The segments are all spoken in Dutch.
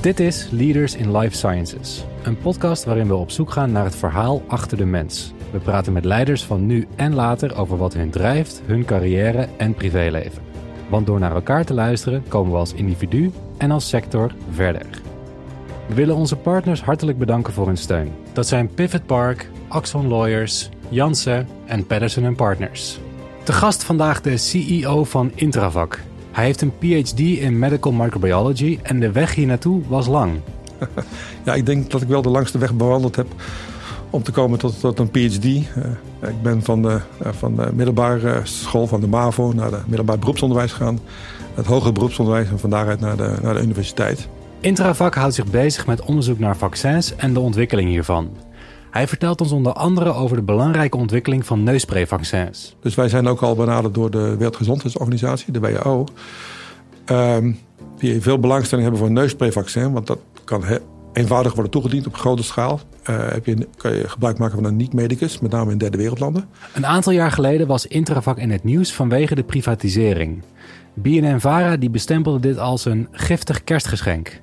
Dit is Leaders in Life Sciences, een podcast waarin we op zoek gaan naar het verhaal achter de mens. We praten met leiders van nu en later over wat hun drijft, hun carrière en privéleven. Want door naar elkaar te luisteren komen we als individu en als sector verder. We willen onze partners hartelijk bedanken voor hun steun. Dat zijn Pivot Park, Axon Lawyers, Janssen en Patterson Partners. De gast vandaag de CEO van Intravac. Hij heeft een PhD in Medical Microbiology en de weg hier naartoe was lang. Ja, ik denk dat ik wel de langste weg bewandeld heb om te komen tot, tot een PhD. Uh, ik ben van de, uh, van de middelbare school van de MAVO naar de middelbaar beroepsonderwijs gegaan. Het hoger beroepsonderwijs en van daaruit naar de, naar de universiteit. Intravac houdt zich bezig met onderzoek naar vaccins en de ontwikkeling hiervan. Hij vertelt ons onder andere over de belangrijke ontwikkeling van neusprayvaccins. Dus wij zijn ook al benaderd door de Wereldgezondheidsorganisatie, de WHO. Um, die veel belangstelling hebben voor een neusprayvaccin, want dat kan eenvoudig worden toegediend op grote schaal. Uh, heb je, kan je gebruik maken van een niet-medicus, met name in derde wereldlanden. Een aantal jaar geleden was Intravac in het nieuws vanwege de privatisering. BNN-Vara die bestempelde dit als een giftig kerstgeschenk.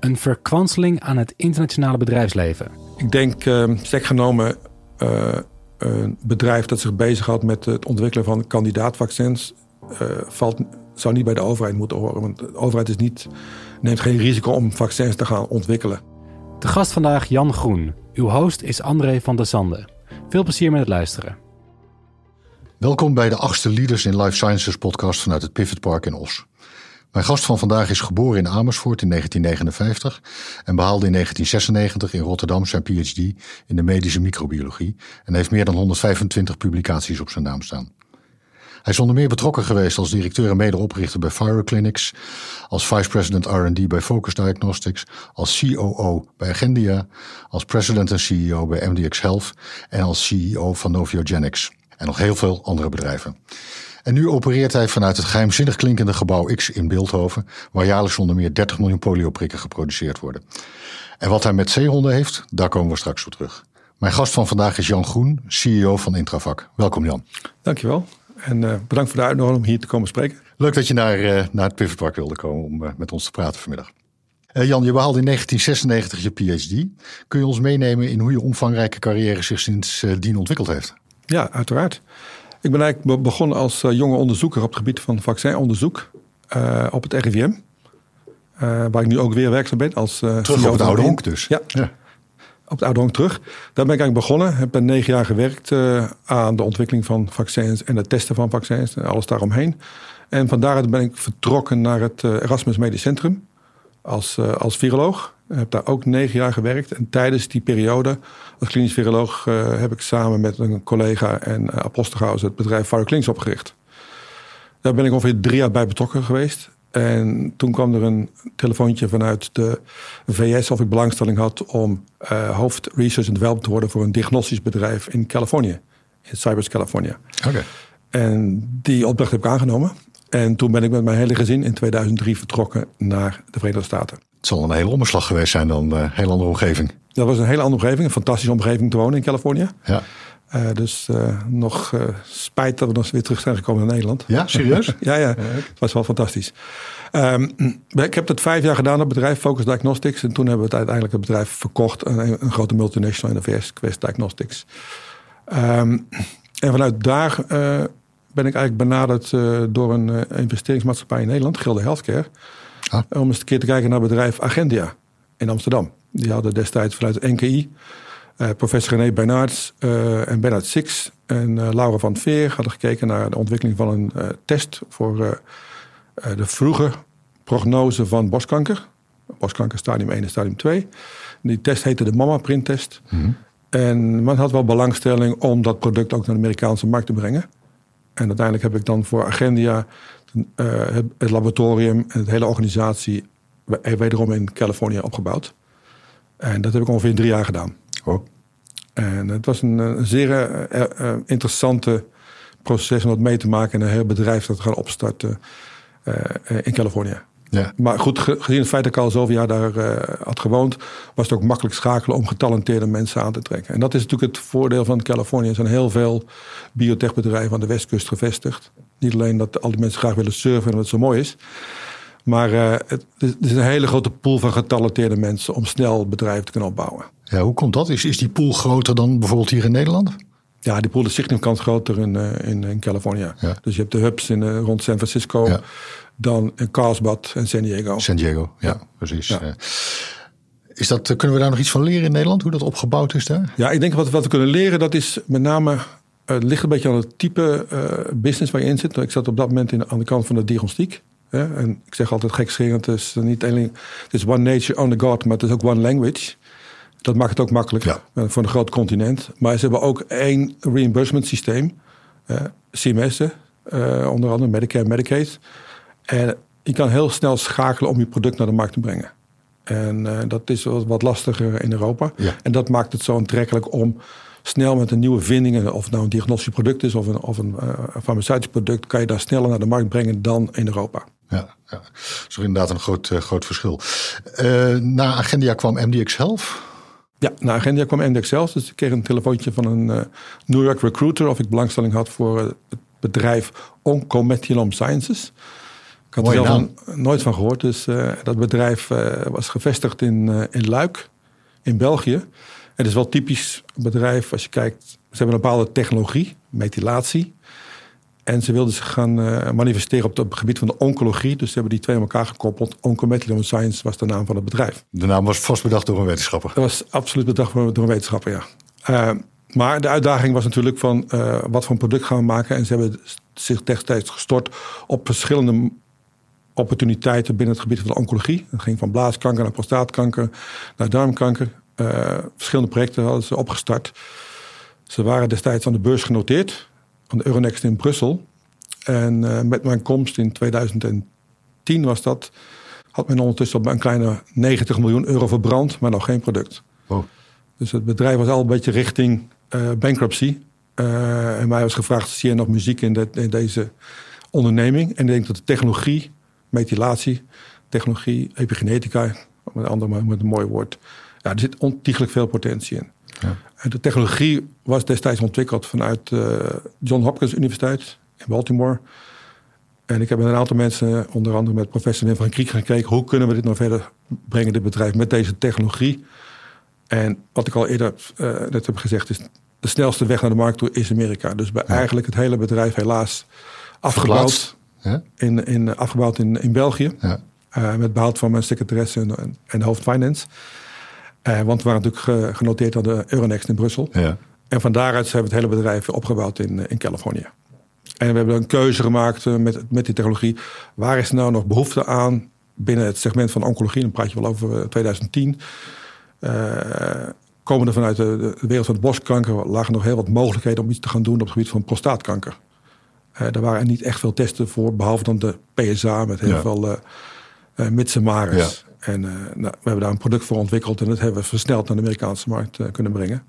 Een verkwanseling aan het internationale bedrijfsleven. Ik denk, uh, sterk genomen, uh, een bedrijf dat zich bezighoudt met het ontwikkelen van kandidaatvaccins... Uh, valt, zou niet bij de overheid moeten horen. Want de overheid is niet, neemt geen risico om vaccins te gaan ontwikkelen. De gast vandaag Jan Groen. Uw host is André van der Sande. Veel plezier met het luisteren. Welkom bij de achtste Leaders in Life Sciences podcast vanuit het Pivot Park in Os. Mijn gast van vandaag is geboren in Amersfoort in 1959 en behaalde in 1996 in Rotterdam zijn PhD in de medische microbiologie en heeft meer dan 125 publicaties op zijn naam staan. Hij is onder meer betrokken geweest als directeur en medeoprichter bij Firoclinics, als vice president R&D bij Focus Diagnostics, als COO bij Agendia, als president en CEO bij MDX Health en als CEO van Noviogenics en nog heel veel andere bedrijven. En nu opereert hij vanuit het geheimzinnig klinkende gebouw X in Beeldhoven, waar jaarlijks onder meer 30 miljoen polioprikken geproduceerd worden. En wat hij met zeehonden heeft, daar komen we straks op terug. Mijn gast van vandaag is Jan Groen, CEO van Intravac. Welkom Jan. Dankjewel. En uh, bedankt voor de uitnodiging om hier te komen spreken. Leuk dat je naar, uh, naar het Pivot Park wilde komen om uh, met ons te praten vanmiddag. Jan, je behaalde in 1996 je PhD. Kun je ons meenemen in hoe je omvangrijke carrière zich sindsdien ontwikkeld heeft? Ja, uiteraard. Ik ben eigenlijk begonnen als jonge onderzoeker op het gebied van vaccinonderzoek op het RIVM. waar ik nu ook weer werkzaam ben als Terug op het oude honk dus. Ja. ja op het oude honk terug. Daar ben ik eigenlijk begonnen. Ik ben negen jaar gewerkt uh, aan de ontwikkeling van vaccins en het testen van vaccins en alles daaromheen. En van daaruit ben ik vertrokken naar het uh, Erasmus Medisch Centrum als, uh, als viroloog. Ik heb daar ook negen jaar gewerkt. En tijdens die periode als klinisch viroloog heb ik samen met een collega en apostelgaus het bedrijf Firoclinics opgericht. Daar ben ik ongeveer drie jaar bij betrokken geweest. En toen kwam er een telefoontje vanuit de VS of ik belangstelling had om uh, hoofd research and development te worden voor een diagnostisch bedrijf in Californië, in Cypress, California. Okay. En die opdracht heb ik aangenomen. En toen ben ik met mijn hele gezin in 2003 vertrokken naar de Verenigde Staten. Het zal een hele omslag geweest zijn dan, een hele andere omgeving. Dat was een hele andere omgeving, een fantastische omgeving te wonen in Californië. Ja. Uh, dus uh, nog uh, spijt dat we nog weer terug zijn gekomen naar Nederland. Ja, serieus? ja, ja, het was wel fantastisch. Um, ik heb het vijf jaar gedaan, het bedrijf Focus Diagnostics. En toen hebben we het uiteindelijk het bedrijf verkocht. Een, een grote multinational in de VS, Quest Diagnostics. Um, en vanuit daar ben ik eigenlijk benaderd door een investeringsmaatschappij in Nederland, Gilde Healthcare. Ah. Om eens een keer te kijken naar het bedrijf Agendia in Amsterdam. Die hadden destijds vanuit NKI... Uh, professor René Bernards uh, en Bernard Six en uh, Laura van Veer hadden gekeken naar de ontwikkeling van een test voor de vroege prognose van borstkanker. Borstkanker stadium 1 en stadium 2. Die test heette de Mama Print test. Mm -hmm. En men had wel belangstelling om dat product ook naar de Amerikaanse markt te brengen. En uiteindelijk heb ik dan voor Agendia het, het laboratorium en de hele organisatie wederom in Californië opgebouwd. En dat heb ik ongeveer drie jaar gedaan. Oh. En het was een, een zeer uh, interessante proces om dat mee te maken en een heel bedrijf dat gaan opstarten uh, in Californië. Ja. Maar goed, gezien het feit dat ik al zoveel jaar daar had gewoond, was het ook makkelijk schakelen om getalenteerde mensen aan te trekken. En dat is natuurlijk het voordeel van Californië. Er zijn heel veel biotechbedrijven aan de westkust gevestigd. Niet alleen dat al die mensen graag willen surfen en dat het zo mooi is. Maar uh, het, het, is een hele grote pool van getalenteerde mensen om snel bedrijven te kunnen opbouwen. Ja, hoe komt dat? Is, is die pool groter dan bijvoorbeeld hier in Nederland? Ja, die pool is significant groter in, uh, in, in Californië. Dus je hebt de hubs in, uh, rond San Francisco, ja. dan in Carlsbad en San Diego. San Diego, ja, ja. precies. Is dat, kunnen we daar nog iets van leren in Nederland, hoe dat opgebouwd is daar? Ja, ik denk wat, wat we kunnen leren, dat is met name het ligt een beetje aan het type uh, business waar je in zit. Ik zat op dat moment in, aan de kant van de diagnostiek. Hè? En ik zeg altijd gekscherend, het is niet alleen het is one nature, one God, maar het is ook one language. Dat maakt het ook makkelijk ja. voor een groot continent. Maar ze hebben ook één reimbursement systeem. Uh, CMS, uh, onder andere Medicare en Medicaid. En je kan heel snel schakelen om je product naar de markt te brengen. En uh, dat is wat, wat lastiger in Europa. Ja. En dat maakt het zo aantrekkelijk om snel met een nieuwe vindingen, of het nou een diagnostisch product is of een, of een uh, farmaceutisch product, kan je daar sneller naar de markt brengen dan in Europa. Ja, ja. dat is inderdaad een groot, uh, groot verschil. Na Agendia kwam MDX Health. Ja, na Agendia kwam MDX Health. Dus ik kreeg een telefoontje van een New York recruiter of ik belangstelling had voor het bedrijf Oncomethylome Sciences. Ik had er zelf van, nooit van gehoord. Dus dat bedrijf was gevestigd in, in Luik, in België. Het is wel typisch bedrijf als je kijkt. Ze hebben een bepaalde technologie, methylatie. En ze wilden zich gaan uh, manifesteren op het gebied van de oncologie. Dus ze hebben die twee aan elkaar gekoppeld. Oncomethylome Science was de naam van het bedrijf. De naam was vast bedacht door een wetenschapper. Dat was absoluut bedacht door een wetenschapper, ja. Uh, maar de uitdaging was natuurlijk van uh, wat voor een product gaan we maken. En ze hebben zich destijds gestort op verschillende opportuniteiten binnen het gebied van de oncologie. Dat ging van blaaskanker naar prostaatkanker, naar darmkanker. Verschillende projecten hadden ze opgestart. Ze waren destijds aan de beurs genoteerd, aan de Euronext in Brussel. En uh, met mijn komst in 2010 was dat, had men ondertussen een kleine 90 miljoen euro verbrand, maar nog geen product. Oh. Dus het bedrijf was al een beetje richting uh, bankruptcy. en mij was gevraagd, zie je nog muziek in, de, in deze onderneming? En ik denk dat de technologie, methylatie, technologie, epigenetica, met, andere, met een mooi woord, ja, er zit ontiegelijk veel potentie in. Ja. En de technologie was destijds ontwikkeld vanuit uh, John Hopkins Universiteit in Baltimore. En ik heb met een aantal mensen, onder andere met professor Wim van Kriek, gekeken hoe kunnen we dit nou verder brengen, dit bedrijf, met deze technologie. En wat ik al eerder uh, net heb gezegd, is de snelste weg naar de markt toe is Amerika. Dus bij ja. eigenlijk het hele bedrijf helaas afgebouwd, ja? in, in, afgebouwd in, in België. Ja. Uh, met behoud van mijn secretaresse en, en, en hoofd finance. Uh, want we waren natuurlijk genoteerd aan de Euronext in Brussel. Ja. En van daaruit hebben we het hele bedrijf opgebouwd in, in Californië. En we hebben een keuze gemaakt met, met die technologie. Waar is nou nog behoefte aan binnen het segment van oncologie? Dan praat je wel over 2010. Uh, komende vanuit de, de, wereld van borstkanker lagen nog heel wat mogelijkheden om iets te gaan doen op het gebied van prostaatkanker. Uh, daar waren er niet echt veel testen voor, behalve dan de PSA met heel ja. veel uh, mits en uh, nou, we hebben daar een product voor ontwikkeld en dat hebben we versneld naar de Amerikaanse markt uh, kunnen brengen.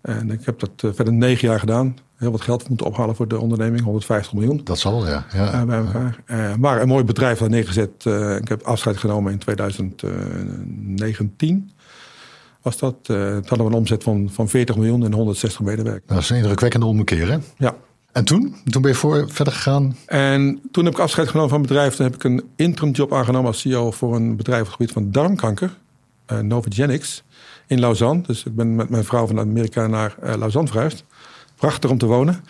En ik heb dat uh, verder negen jaar gedaan. Heel wat geld moeten ophalen voor de onderneming, 150 miljoen. Dat zal, ja. ja. bij elkaar. maar een mooi bedrijf daar neergezet. ik heb afscheid genomen in 2019. Was dat, toen hadden we een omzet van, van 40 miljoen en 160 medewerkers. Dat is een indrukwekkende ommekeer, hè? Ja. En toen? Toen ben je voor verder gegaan? En toen heb ik afscheid genomen van het bedrijf. Toen heb ik een interim job aangenomen als CEO voor een bedrijf op het gebied van darmkanker. Uh, Novogenics in Lausanne. Dus ik ben met mijn vrouw van Amerika naar uh, Lausanne verhuisd. Prachtig om te wonen.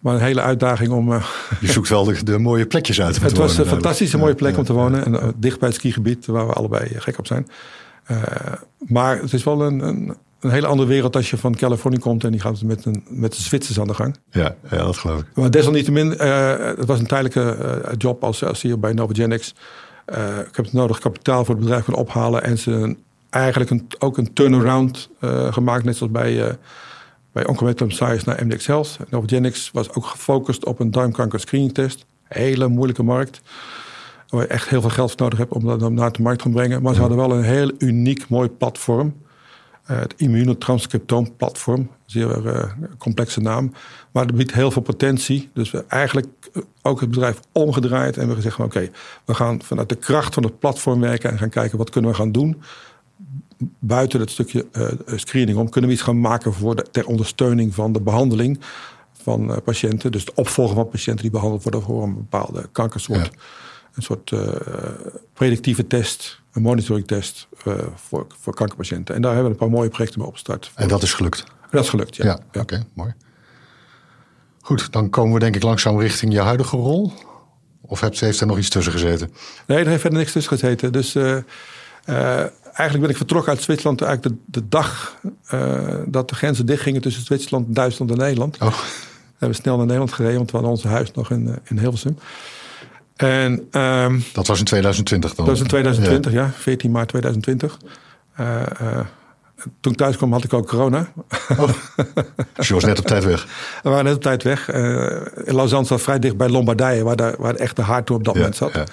Maar een hele uitdaging om... Uh, je zoekt wel de, de, mooie plekjes uit. het was een fantastische mooie plek ja, om te wonen. En dicht bij het skigebied waar we allebei gek op zijn. maar het is wel een, een een hele andere wereld als je van Californië komt en die gaat met, een, met de Zwitsers aan de gang. Ja, ja dat geloof ik. Maar desalniettemin, uh, het was een tijdelijke uh, job als, als hier bij Novogenics. Uh, ik heb het nodig kapitaal voor het bedrijf kunnen ophalen en ze eigenlijk een, ook een turnaround gemaakt, net zoals bij, bij Oncomethylome Science naar MDX Health. Novogenics was ook gefocust op een darmkanker screening test. Hele moeilijke markt. Waar je echt heel veel geld voor nodig hebt om dat naar de markt te brengen. Maar ze hadden wel een heel uniek mooi platform. Uh, het immunotranscriptoomplatform, zeer uh, complexe naam. Maar dat biedt heel veel potentie. Dus we eigenlijk ook het bedrijf omgedraaid en we gezegd oké, okay, we gaan vanuit de kracht van het platform werken en gaan kijken wat kunnen we gaan doen. Buiten het stukje uh, screening om kunnen we iets gaan maken voor de, ter ondersteuning van de behandeling van patiënten. Dus de opvolging van patiënten die behandeld worden voor een bepaalde kankersoort. een soort predictieve test, een monitoring test voor, voor kankerpatiënten. En daar hebben we een paar mooie projecten mee opgestart. En dat is gelukt? Dat is gelukt, ja. ja, Oké, mooi. Goed, dan komen we denk ik langzaam richting je huidige rol. Of heeft er nog iets tussen gezeten? Nee, er heeft verder niks tussen gezeten. Dus eigenlijk ben ik vertrokken uit Zwitserland eigenlijk de, de dag uh, dat de grenzen dichtgingen tussen Zwitserland, Duitsland en Nederland. Oh. We hebben snel naar Nederland gereden, want we hadden ons huis nog in, uh, in Hilversum. En, um, dat was in 2020 dan? Dat was in 2020, ja, ja 14 maart 2020. Uh, toen ik thuis kwam had ik ook corona. Oh. dus je was net op tijd weg? We waren net op tijd weg. in Lausanne zat vrij dicht bij Lombardije, waar, daar, waar echt de haard op dat moment zat. Ja.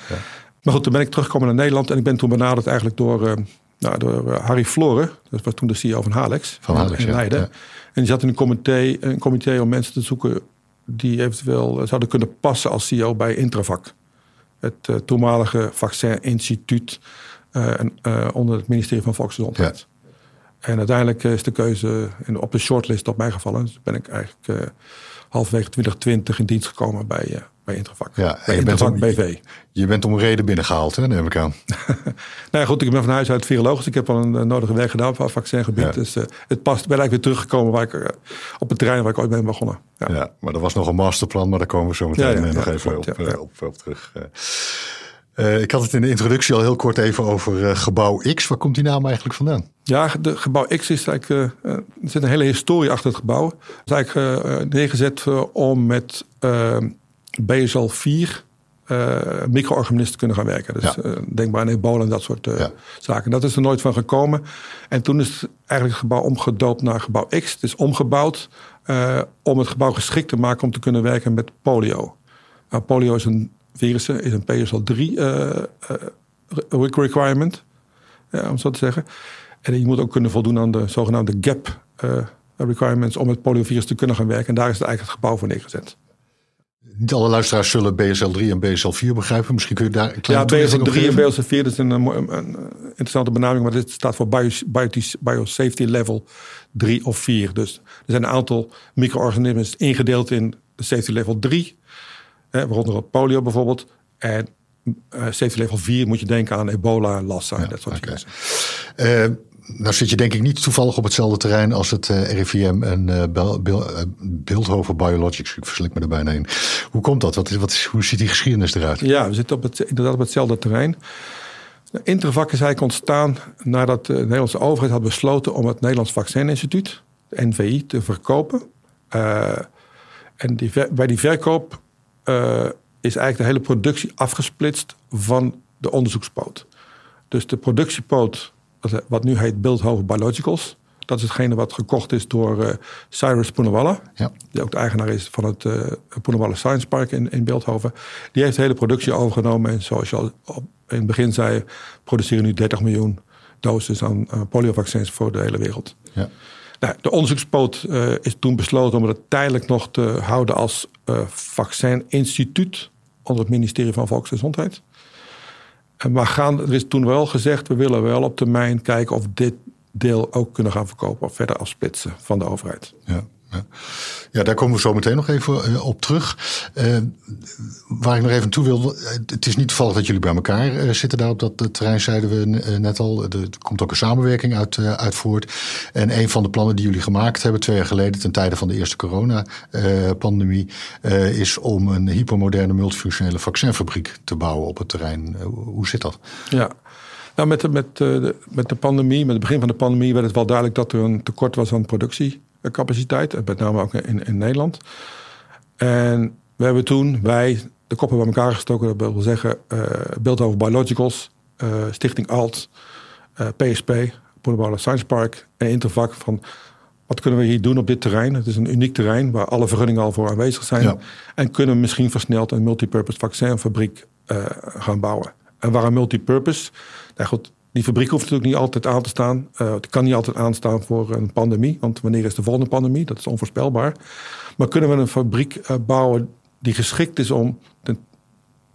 Maar goed, toen ben ik teruggekomen naar Nederland en ik ben toen benaderd eigenlijk door nou, door eh, Harry Floren, dat was toen de CEO van Halex. Van Halex, in Leiden. En die zat in een comité, een comité om mensen te zoeken die eventueel eh, zouden kunnen passen als CEO bij Intravac. Het uh, toenmalige vaccininstituut uh, uh, onder het ministerie van Volksgezondheid. Ja. En uiteindelijk is de keuze op de shortlist op mij gevallen. Dus ben ik eigenlijk halverwege 2020 in dienst gekomen bij, bij Intravac. Ja, bij Intravac BV. Je bent om reden binnengehaald, hè, neem ik aan. nou ja, goed, ik ben van huis uit virologisch. Ik heb al een uh, nodige werk gedaan op het vaccingebied. Dus uh, het past. Ben eigenlijk weer teruggekomen waar ik, uh, op het terrein waar ik ooit ben begonnen. Ja. ja. maar er was nog een masterplan, maar daar komen we zo meteen nog even op, op, op, terug. Ik had het in de introductie al heel kort even over gebouw X. Waar komt die naam eigenlijk vandaan? Ja, de gebouw X is eigenlijk. er zit een hele historie achter het gebouw. Het is eigenlijk neergezet om met BSL 4 uh, micro-organismen kunnen gaan werken. Dus ja. uh, denk maar aan ebola en dat soort ja. zaken. Dat is er nooit van gekomen. En toen is eigenlijk het gebouw omgedoopt naar gebouw X. Het is omgebouwd om het gebouw geschikt te maken om te kunnen werken met polio. Nou, polio is een virus, is een PSL3 requirement, om zo te zeggen. En je moet ook kunnen voldoen aan de zogenaamde GAP requirements om het poliovirus te kunnen gaan werken. En daar is het eigenlijk het gebouw voor neergezet. Niet alle luisteraars zullen BSL 3 en BSL 4 begrijpen. Misschien kun je daar een kleine Ja, BSL 3 en BSL 4 dat is een, een, een, interessante benaming, maar dit staat voor Biosafety Level 3 of 4. Dus er zijn een aantal micro-organismen ingedeeld in de Safety Level 3, hè, waaronder polio bijvoorbeeld. En uh, Safety Level 4 moet je denken aan ebola, Lassa, ja, dat soort okay. dingen. Uh, nou zit je denk ik niet toevallig op hetzelfde terrein als het uh, eh, RIVM en uh, Beeldhoven Biologics. Ik verslik me er bijna in. Hoe komt dat? Wat is, wat is, hoe ziet die geschiedenis eruit? Ja, we zitten op het, inderdaad op hetzelfde terrein. Intervac is eigenlijk ontstaan nadat de Nederlandse overheid had besloten om het Nederlands Vaccininstituut, de NVI, te verkopen. En die, bij die verkoop is eigenlijk de hele productie afgesplitst van de onderzoekspoot. Dus de productiepoot wat nu heet Beeldhoven Biologicals. Dat is hetgene wat gekocht is door uh, Cyrus Poonawalla. Ja. Die ook de eigenaar is van het uh, Poonawalla Science Park in, in Beeldhoven. Die heeft de hele productie overgenomen. En zoals je al in het begin zei, produceren nu 30 miljoen doses aan uh, poliovaccins voor de hele wereld. Ja. Nou, de onderzoekspoot uh, is toen besloten om het tijdelijk nog te houden als uh, vaccininstituut onder het ministerie van Volksgezondheid. Maar gaan, er is toen wel gezegd, we willen wel op termijn kijken of dit deel ook kunnen gaan verkopen of verder afsplitsen van de overheid. Ja. Ja. daar komen we zo meteen nog even eh, op terug. Uh, waar ik nog even toe wil. Het is niet toevallig dat jullie bij elkaar uh, zitten daar op dat terrein, zeiden we net al. Er komt ook een samenwerking uit, voort. En een van de plannen die jullie gemaakt hebben twee jaar geleden, ten tijde van de eerste coronapandemie, is om een hypermoderne multifunctionele vaccinfabriek te bouwen op het terrein. hoe zit dat? Ja. Nou, met de, met, de, met de pandemie, met het begin van de pandemie, werd het wel duidelijk dat er een tekort was aan productie capaciteit, met name ook in, in Nederland. En we hebben toen, wij, de koppen bij elkaar gestoken, dat wil zeggen uh, Beeldhoven Biologicals, uh, Stichting ALT, uh, PSP, Poolbouwer Science Park en Intervac van wat kunnen we hier doen op dit terrein? Het is een uniek terrein waar alle vergunningen al voor aanwezig zijn. En kunnen we misschien versneld een multipurpose vaccinfabriek gaan bouwen. En waar een multipurpose, nou goed, die fabriek hoeft natuurlijk niet altijd aan te staan. Uh, het kan niet altijd aanstaan voor een pandemie. Want wanneer is de volgende pandemie? Dat is onvoorspelbaar. Maar kunnen we een fabriek uh, bouwen die geschikt is om, ten,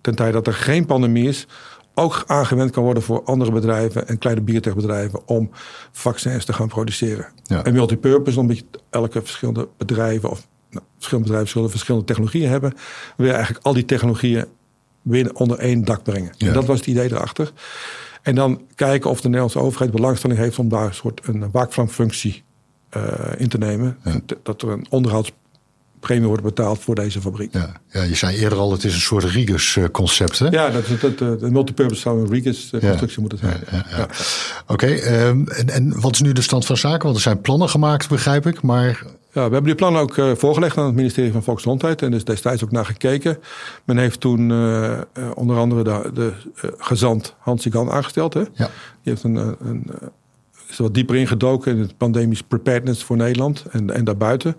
ten tijde dat er geen pandemie is, ook aangewend kan worden voor andere bedrijven en kleine biotechbedrijven om vaccins te gaan produceren. Ja. En multipurpose, omdat elke verschillende bedrijven of nou, verschillende bedrijven zullen verschillende technologieën hebben, wil je eigenlijk al die technologieën binnen, onder één dak brengen. En dat was het idee erachter. En dan kijken of de Nederlandse overheid belangstelling heeft om daar een soort een waakvlamfunctie uh, in te nemen. Dat er een onderhoudspremie wordt betaald voor deze fabriek. Ja, ja je zei eerder al, het is een soort Rigus-concept. hè? Ja, dat is het, de multipurpose zou een Rigus-constructie moeten zijn. Ja, ja, Oké, um, en, en wat is nu de stand van zaken? Want er zijn plannen gemaakt, begrijp ik, maar ja, we hebben die plannen ook uh, voorgelegd aan het ministerie van Volksgezondheid. En er is destijds ook naar gekeken. Men heeft toen uh, onder andere de, de gezant Hans Sigan aangesteld. Hè? Ja. Die heeft een, een, is wat dieper ingedoken in het pandemisch preparedness voor Nederland en, en daarbuiten.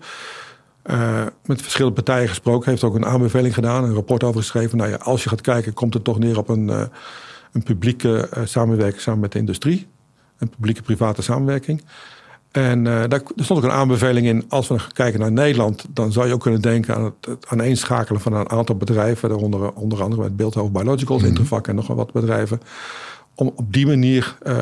met verschillende partijen gesproken. Heeft ook een aanbeveling gedaan, een rapport over geschreven. Nou ja, als je gaat kijken, komt het toch neer op een, een publieke samenwerking samen met de industrie. Een publieke-private samenwerking. En uh, daar, stond ook een aanbeveling in. Als we kijken naar Nederland, dan zou je ook kunnen denken aan het, het aaneenschakelen van een aantal bedrijven. Daaronder onder andere met Beeldhoven Biologicals, mm Intervac en nog wel wat bedrijven. Om op die manier uh,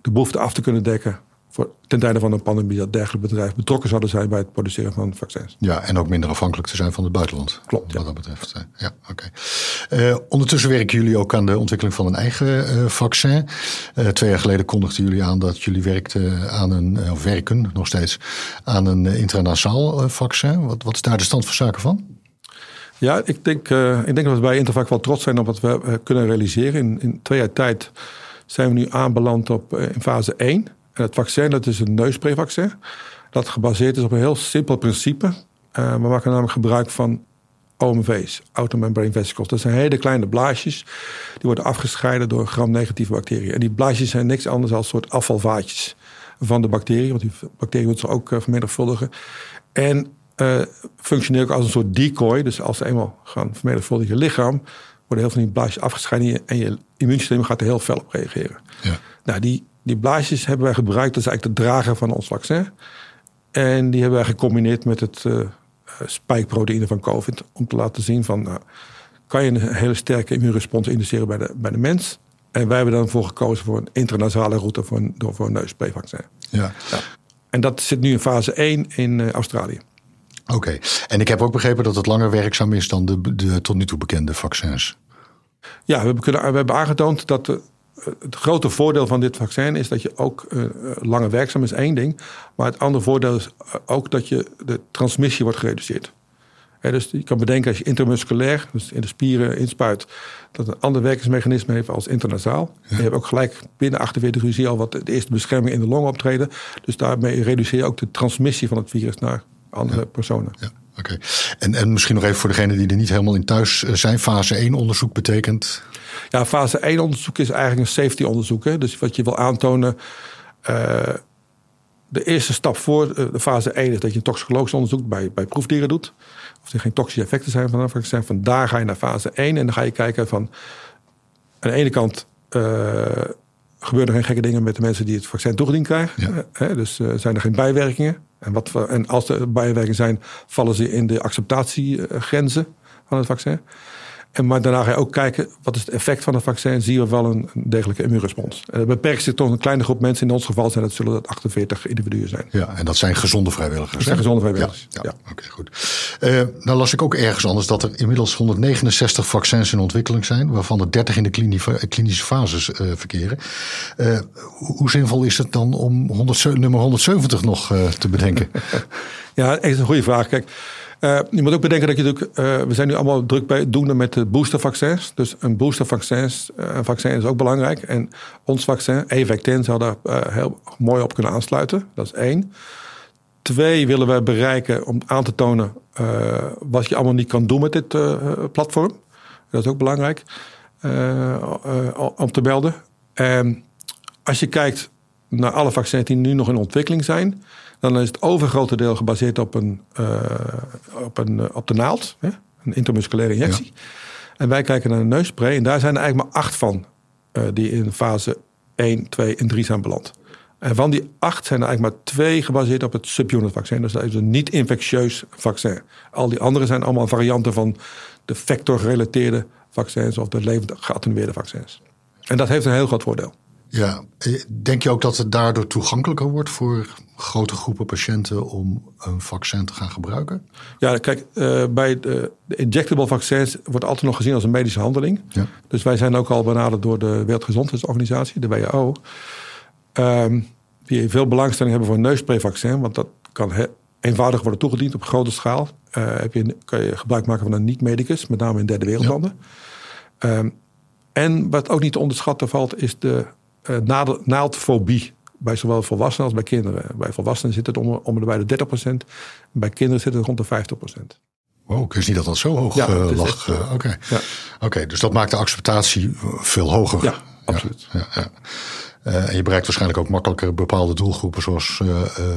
de behoefte af te kunnen dekken voor, ten tijde van een pandemie dat dergelijke bedrijven betrokken zouden zijn bij het produceren van vaccins. Ja, en ook minder afhankelijk te zijn van het buitenland. Klopt. Wat dat betreft. Ja, oké. Okay. Uh, ondertussen werken jullie ook aan de ontwikkeling van een eigen uh, vaccin. Uh, twee jaar geleden kondigden jullie aan dat jullie werkten aan een, of werken nog steeds, aan een internationaal vaccin. Wat, wat is daar de stand van zaken van? Ja, ik denk, ik denk dat we bij Intervac wel trots zijn op wat we kunnen realiseren. In, in twee jaar tijd zijn we nu aanbeland op in fase 1. En het vaccin, dat is een neusprayvaccin. Dat gebaseerd is op een heel simpel principe. Uh, we maken namelijk gebruik van OMV's, automembrane vesicles. Dat zijn hele kleine blaasjes. Die worden afgescheiden door gram-negatieve bacteriën. En die blaasjes zijn niks anders dan een soort afvalvaatjes van de bacterie. Want die bacterie moet zich ook uh, vermenigvuldigen. En uh, functioneert ook als een soort decoy. Dus als ze eenmaal gaan vermenigvuldigen je lichaam... worden heel veel van die blaasjes afgescheiden... en je immuunsysteem gaat er heel fel op reageren. Ja. Nou, die die blaasjes hebben wij gebruikt. Dat is eigenlijk de drager van ons vaccin. En die hebben wij gecombineerd met het uh, spikeproteïne van COVID. Om te laten zien van, nou, kan je een hele sterke immuunrespons induceren bij de, bij de mens. En wij hebben dan voor gekozen voor een intranasale route voor een, door voor een neusprayvaccin. Ja. ja. En dat zit nu in fase 1 in uh, Australië. Oké, en ik heb ook begrepen dat het langer werkzaam is dan de, de tot nu toe bekende vaccins. Ja, we hebben, kunnen, we hebben aangetoond dat de het grote voordeel van dit vaccin is dat je ook uh, langer werkzaam is, één ding. Maar het andere voordeel is eh, ook dat je de transmissie wordt gereduceerd. dus je kan bedenken als je intermusculair, dus in de spieren inspuit, dat een ander werkingsmechanisme heeft als internasaal. Je hebt ook gelijk binnen 48 uur zie je al wat de eerste bescherming in de long optreden. Dus daarmee reduceer je ook de transmissie van het virus naar andere personen. Ja. Oké. En, en misschien nog even voor degenen die er niet helemaal in thuis zijn. Fase 1 onderzoek betekent? Ja, fase 1 onderzoek is eigenlijk een safety onderzoek. Hè? Dus wat je wil aantonen. Uh, de eerste stap voor de fase 1 is dat je een toxicologisch onderzoek bij, bij proefdieren doet. Of er geen toxische effecten zijn van het vaccin. Van daar ga je naar fase 1 en dan ga je kijken van. Aan de ene kant gebeuren er geen gekke dingen met de mensen die het vaccin toegediend krijgen. Ja. dus uh, zijn er geen bijwerkingen. En, wat, en als er bijwerkingen zijn, vallen ze in de acceptatiegrenzen van het vaccin. En maar daarna ga je ook kijken, wat is het effect van het vaccin? Zien we wel een degelijke immuunrespons? En dat beperkt zich tot een kleine groep mensen. In ons geval zijn het, zullen dat 48 individuen zijn. Ja, en dat zijn gezonde vrijwilligers. Dat zijn gezonde vrijwilligers, ja. ja. Oké, goed. Uh, nou las ik ook ergens anders dat er inmiddels 169 vaccins in ontwikkeling zijn... waarvan er 30 in de klinische fases uh, verkeren. Uh, hoe zinvol is het dan om 100, nummer 170 nog te bedenken? ja, dat is een goede vraag. Kijk... Uh, je moet ook bedenken dat je natuurlijk, uh, we zijn nu allemaal druk bij het doen met de boostervaccins. Dus een boostervaccins, uh, een vaccin is ook belangrijk. En ons vaccin, Evectin, zou daar heel mooi op kunnen aansluiten. Dat is één. Twee willen we bereiken om aan te tonen wat je allemaal niet kan doen met dit platform. Dat is ook belangrijk om te melden. En als je kijkt naar alle vaccins die nu nog in ontwikkeling zijn dan is het overgrote deel gebaseerd op, een, uh, op, een, uh, op de naald, hè? een intermusculaire injectie. En wij kijken naar de neusspray en daar zijn er eigenlijk maar acht van uh, die in fase 1, 2 en 3 zijn beland. En van die acht zijn er eigenlijk maar twee gebaseerd op het subunit vaccin. Dus dat is een niet-infectieus vaccin. Al die andere zijn allemaal varianten van de vector-gerelateerde vaccins of de levend geattenueerde vaccins. En dat heeft een heel groot voordeel. Ja, denk je ook dat het daardoor toegankelijker wordt voor grote groepen patiënten om een vaccin te gaan gebruiken? Ja, kijk, uh, bij de, de, injectable vaccins wordt altijd nog gezien als een medische handeling. Ja. Dus wij zijn ook al benaderd door de Wereldgezondheidsorganisatie, de WHO. Um, die veel belangstelling hebben voor een neusprayvaccin, want dat kan eenvoudig worden toegediend op grote schaal. Uh, heb je, kan je gebruik maken van een niet-medicus, met name in derde wereldlanden. Ja. Um, en wat ook niet te onderschatten valt, is de naaldfobie bij zowel volwassenen als bij kinderen. Bij volwassenen zit het om, om bij de 30%. Bij kinderen zit het rond de 50%. Wow, ik wist niet dat dat zo hoog ja, uh, lag. Uh, Oké, ja. okay, dus dat maakt de acceptatie veel hoger. Ja, absoluut. Ja, ja, uh, en je bereikt waarschijnlijk ook makkelijker bepaalde doelgroepen, zoals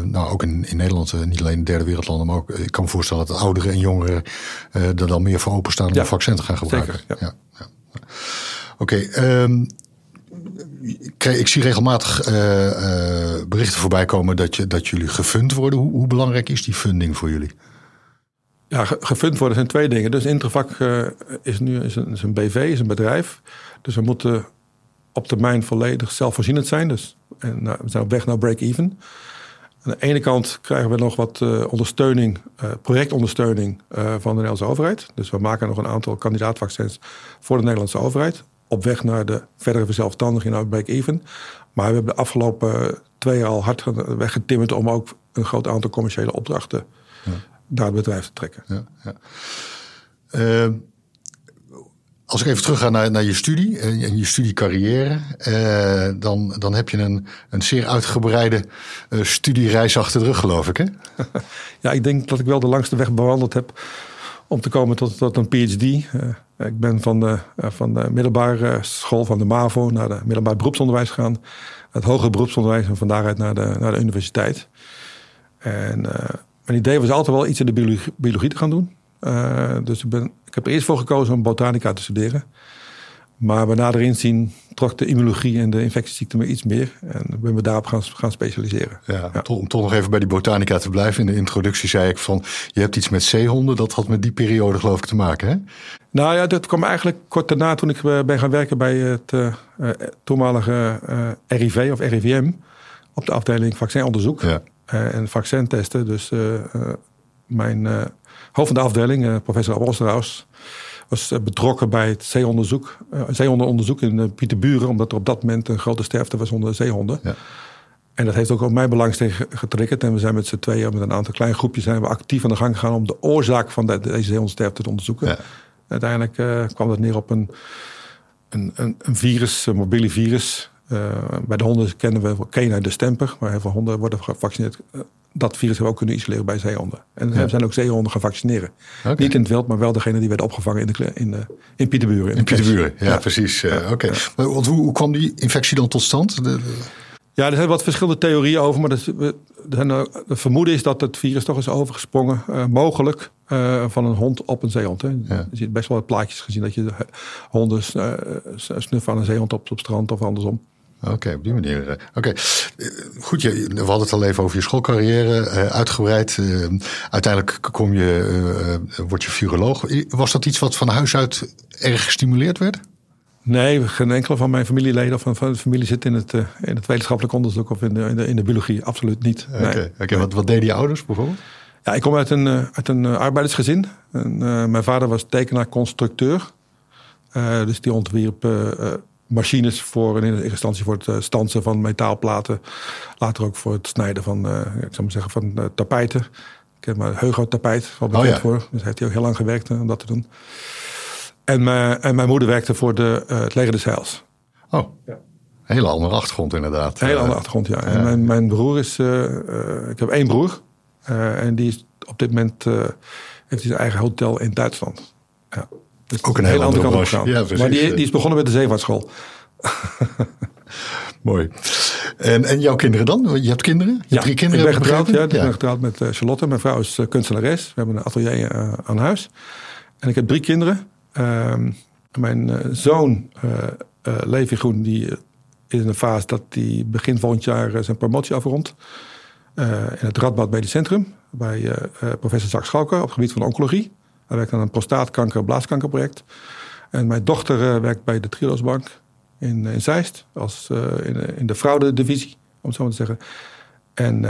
nou, ook in, in Nederland, niet alleen in derde wereldlanden, maar ook ik kan me voorstellen dat ouderen en jongeren er dan meer voor openstaan om een vaccin te gaan gebruiken. Zeker, ja. Oké, okay, um, ik zie regelmatig uh, uh, berichten voorbij komen dat, je, dat jullie gefund worden. Hoe, hoe, belangrijk is die funding voor jullie? Ja, gefund worden zijn twee dingen. Dus Intervac uh, is nu is een, is een, BV, is een bedrijf. Dus we moeten op termijn volledig zelfvoorzienend zijn. Dus, en, nou, we zijn op weg naar break-even. Aan de ene kant krijgen we nog wat ondersteuning, projectondersteuning van de Nederlandse overheid. Dus we maken nog een aantal kandidaatvaccins voor de Nederlandse overheid op weg naar de verdere verzelfstandiging naar break-even. Maar we hebben de afgelopen twee jaar al hard weggetimmerd om ook een groot aantal commerciële opdrachten ja. naar het bedrijf te trekken. Ja, ja. Uh, als ik even terug ga naar, naar je studie en je studiecarrière, uh, dan, dan heb je een, een zeer uitgebreide uh, studiereis achter de rug, geloof ik. Hè? ja, ik denk dat ik wel de langste weg bewandeld heb om te komen tot, tot een PhD. Uh, ik ben van de, uh, van de middelbare school van de MAVO naar de middelbaar beroepsonderwijs gegaan. Het hoger beroepsonderwijs en van daaruit naar de, naar de universiteit. En uh, mijn idee was altijd wel iets in de biologie, biologie te gaan doen. dus ik, ben, ik heb er eerst voor gekozen om botanica te studeren. Maar bij nader inzien trok de immunologie en de infectieziekte me iets meer. En ben we daarop gaan, gaan specialiseren. Ja, ja. Om toch nog even bij die botanica te blijven. In de introductie zei ik van, je hebt iets met zeehonden. Dat had met die periode geloof ik te maken, hè? Nou ja, dat kwam eigenlijk kort daarna toen ik eh, ben gaan werken bij het uh, toenmalige uh, RIV of RIVM. Op de afdeling vaccinonderzoek ja. en vaccintesten. Dus mijn hoofd van de afdeling, professor Osterhaus was eh, betrokken bij het zeehondenonderzoek, uh, zeehondenonderzoek in uh, Pieterburen, omdat er op dat moment een grote sterfte was onder zeehonden. Ja. En dat heeft ook op mijn belangstelling getriggerd. En we zijn met z'n tweeën, met een aantal kleine groepjes, zijn we actief aan de gang gegaan om de oorzaak van de, deze zeehondensterfte te onderzoeken. Ja. Uiteindelijk uh, kwam dat neer op een, een, een, een virus, een mobiele virus. Bij de honden kennen we Kena de stemper, waar heel veel honden worden gevaccineerd dat virus hebben we ook kunnen isoleren bij zeehonden. En er zijn ook zeehonden gaan vaccineren. Niet in het wild, maar wel degene die werden opgevangen in, de, in, de, in Pieterburen. In, in Pieterburen, ja, precies. Oké. Maar hoe, hoe kwam die infectie dan tot stand? De, Ja, er zijn wat verschillende theorieën over. Maar de, de vermoeden is dat het virus toch is overgesprongen. Uh, mogelijk uh, van een hond op een zeehond. Hè. Je ziet best wel wat plaatjes gezien dat je honden snuffen aan een zeehond op, op strand of andersom. Oké, op die manier. Eh, oké, eh, goed. Je, we hadden het al even over je schoolcarrière, uh, uitgebreid. Uiteindelijk kom je, word je viroloog. Was dat iets wat van huis uit erg gestimuleerd werd? Nee, geen enkele van mijn familieleden of van, van de familie zit in het, in het wetenschappelijk onderzoek of in de, in de, in de biologie. Absoluut niet. Oké, okay. okay. wat, wat deden je ouders bijvoorbeeld? Ja, ik kom uit een, uit een arbeidersgezin. En, mijn vader was tekenaar-constructeur. dus die ontwierp machines voor in eerste instantie voor het eh, stansen van metaalplaten. Later ook voor het snijden van, uh, ik zou maar zeggen, van uh, tapijten. Ik heb maar Hugo tapijt wel bekend oh, ja. voor. Dus heeft hij ook heel lang gewerkt om dat te doen. En, mijn, en mijn moeder werkte voor de, het leger des Heils. Oh, ja. hele andere achtergrond inderdaad. Een hele andere achtergrond, ja. En mijn, mijn broer is, ik heb één broer. en die is op dit moment, heeft hij zijn eigen hotel in Duitsland. Ja. Dus ook een hele andere, andere kant op Ja, maar die, die, is begonnen met de zeevaartschool. Mooi. En, en jouw kinderen dan? Je hebt kinderen? Je ja, drie kinderen? Ik ben getrouwd, ja, ik ben getrouwd met uh, Charlotte. Mijn vrouw is uh, kunstenares. We hebben een atelier uh, aan huis. En ik heb drie kinderen. Ehm, mijn zoon, Levi Groen, die is in een fase dat hij begin volgend jaar zijn promotie afrondt. in het Radboud Medisch Centrum. Bij professor Zak Schalker op het gebied van oncologie. Hij werkt aan een prostaatkanker- blaaskankerproject. En mijn dochter uh, werkt bij de Trilosbank. in, in Zeist, als, in, in de fraudedivisie, om het zo maar te zeggen. En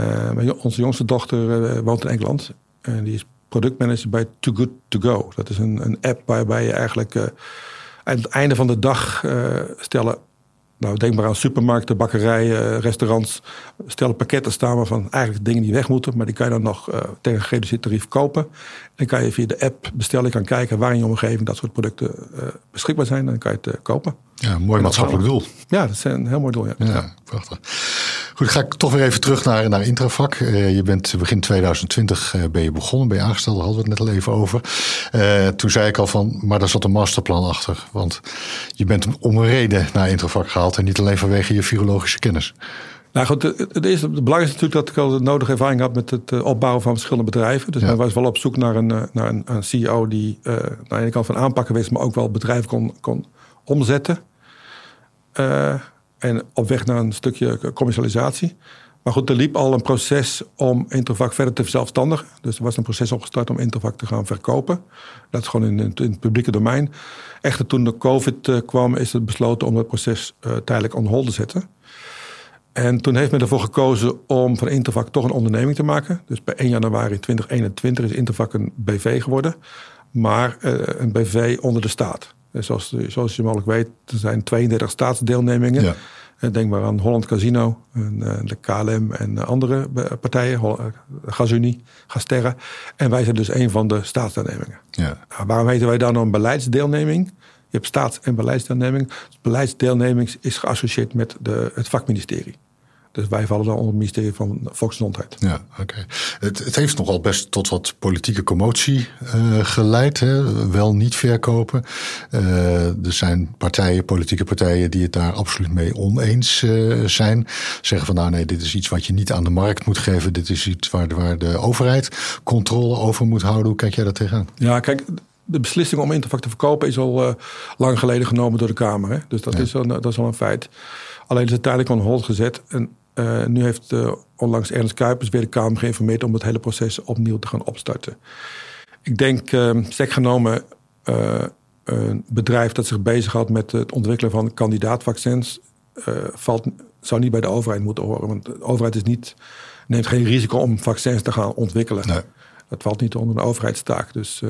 onze jongste dochter woont in Engeland. En die is productmanager bij Too Good To Go. Dat is een, een app waarbij je eigenlijk aan het einde van de dag stellen nou, denk maar aan supermarkten, bakkerijen, restaurants. Stellen pakketten staan van eigenlijk dingen die weg moeten. Maar die kan je dan nog uh, tegen een gereduceerd tarief kopen. Dan kan je via de app bestellen. Kan kijken waar in je omgeving dat soort producten uh, beschikbaar zijn. Dan kan je het kopen. Ja, mooi maatschappelijk doel. Ja, dat is een heel mooi doel. Ja, ja prachtig. Goed, ga ik toch weer even terug naar, naar Intravac. Uh, je bent begin 2020 uh, ben je begonnen, ben je aangesteld, daar hadden we het net al even over. Uh, toen zei ik al van, maar daar zat een masterplan achter. Want je bent om een reden naar Intravac gehaald en niet alleen vanwege je virologische kennis. Nou goed, het, eerste, het belangrijkste natuurlijk dat ik al de nodige ervaring had met het opbouwen van verschillende bedrijven. Dus ja. ik was wel op zoek naar een, naar een, een CEO die aan de ene kant van aanpakken wist, maar ook wel bedrijven kon, kon omzetten. Uh, en op weg naar een stukje commercialisatie. Maar goed, er liep al een proces om Intervac verder te verzelfstandigen. Dus er was een proces opgestart om Intervac te gaan verkopen. Dat is gewoon in, het publieke domein. Echter, toen de COVID uh, kwam, is het besloten om dat proces uh, tijdelijk on hold te zetten. En toen heeft men ervoor gekozen om van Intervac toch een onderneming te maken. Dus bij 1 januari 2021 is Intervac een BV geworden. Maar een BV onder de staat. Zoals, zoals je mogelijk weet, er zijn 32 staatsdeelnemingen. Ja. Eh, denk maar aan Holland Casino, en, eh, de KLM en andere partijen, eh, GasUnie, Gasterra. En wij zijn dus een van de staatsdeelnemingen. Ja. Nou, waarom heten wij dan een beleidsdeelneming? Je hebt staats- en beleidsdeelneming. Beleidsdeelneming is geassocieerd met de, het vakministerie. Dus wij vallen dan onder het ministerie van Volksgezondheid. Ja, oké. Het, het, heeft nogal best tot wat politieke commotie uh, geleid. Hè? Wel niet verkopen. Uh, er zijn partijen, politieke partijen, die het daar absoluut mee oneens uh, zijn. Zeggen van nou nee, dit is iets wat je niet aan de markt moet geven. Dit is iets waar de, waar de overheid controle over moet houden. Hoe kijk jij daar tegenaan? Ja, kijk, de beslissing om Interfac te verkopen is al uh, lang geleden genomen door de Kamer. Hè? Dus dat, ja. is al, dat is al een feit. Alleen is het tijdelijk on hold gezet. En uh, nu heeft uh, onlangs Ernst Kuipers weer de Kamer geïnformeerd om het hele proces opnieuw te gaan opstarten. Ik denk, uh, stek genomen, een bedrijf dat zich bezighoudt met het ontwikkelen van kandidaatvaccins, valt, zou niet bij de overheid moeten horen. Want de overheid is niet, neemt geen risico om vaccins te gaan ontwikkelen. Nee. Dat valt niet onder de overheidstaak. Dus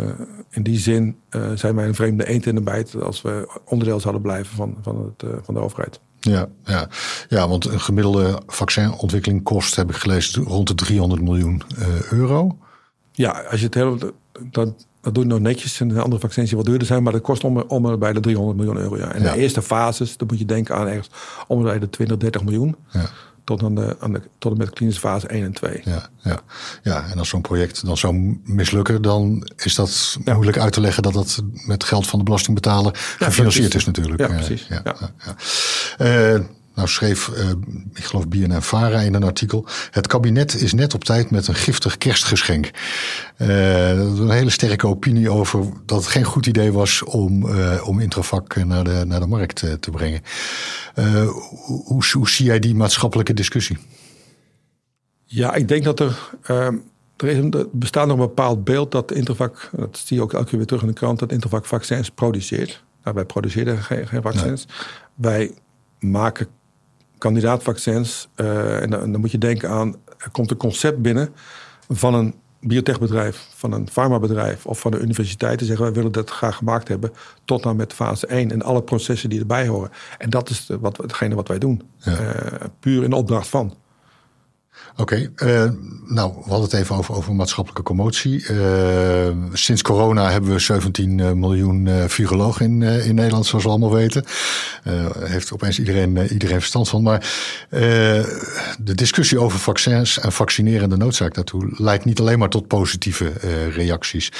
in die zin zijn wij een vreemde eend in de bijt als we onderdeel zouden blijven van, van, het, van de overheid. Ja, ja. ja, want een gemiddelde vaccinontwikkeling kost, heb ik gelezen, rond de 300 miljoen uh, euro. Ja, als je het hele, dat, dat doe je nog netjes. En de andere vaccins die wat duurder zijn, maar dat kost om, om bij de 300 miljoen euro. Ja. En ja. de eerste fases, dan moet je denken aan ergens om bij de 20, 30 miljoen. Ja tot, aan de, aan de, tot en met klinische fase 1 en 2. Ja, ja. ja en als zo'n project dan zou mislukken, dan is dat ja. moeilijk uit te leggen dat dat met geld van de belastingbetaler ja, gefinancierd is natuurlijk. Ja, precies. Ja, ja, uh, nou schreef, uh, ik geloof BNN Vara in een artikel... het kabinet is net op tijd met een giftig kerstgeschenk. Uh, een hele sterke opinie over dat het geen goed idee was... om, uh, om Intravac naar de, naar de markt te brengen. hoe, hoe zie jij die maatschappelijke discussie? Ja, ik denk dat er... Ehm, er, is een, er bestaat nog een bepaald beeld dat Intervac... dat zie je ook elke keer weer terug in de krant... dat Intervac vaccins produceert. Nou, wij produceren geen, geen vaccins. Nee. Wij maken kandidaatvaccins. Uh, en, dan, dan, moet je denken aan, er komt een concept binnen van een biotechbedrijf, van een farmabedrijf of van de universiteit. Te zeggen wij willen dat graag gemaakt hebben tot nou met fase 1 en alle processen die erbij horen. En dat is wat, hetgene wat wij doen. Ja. Uh, puur in opdracht van. Oké, okay, uh, nou, we hadden het even over, over maatschappelijke commotie. Uh, sinds corona hebben we 17 miljoen uh, virologen in, in Nederland, zoals we allemaal weten. heeft opeens iedereen, iedereen verstand van. Maar de discussie over vaccins en vaccineren de noodzaak daartoe leidt niet alleen maar tot positieve reacties.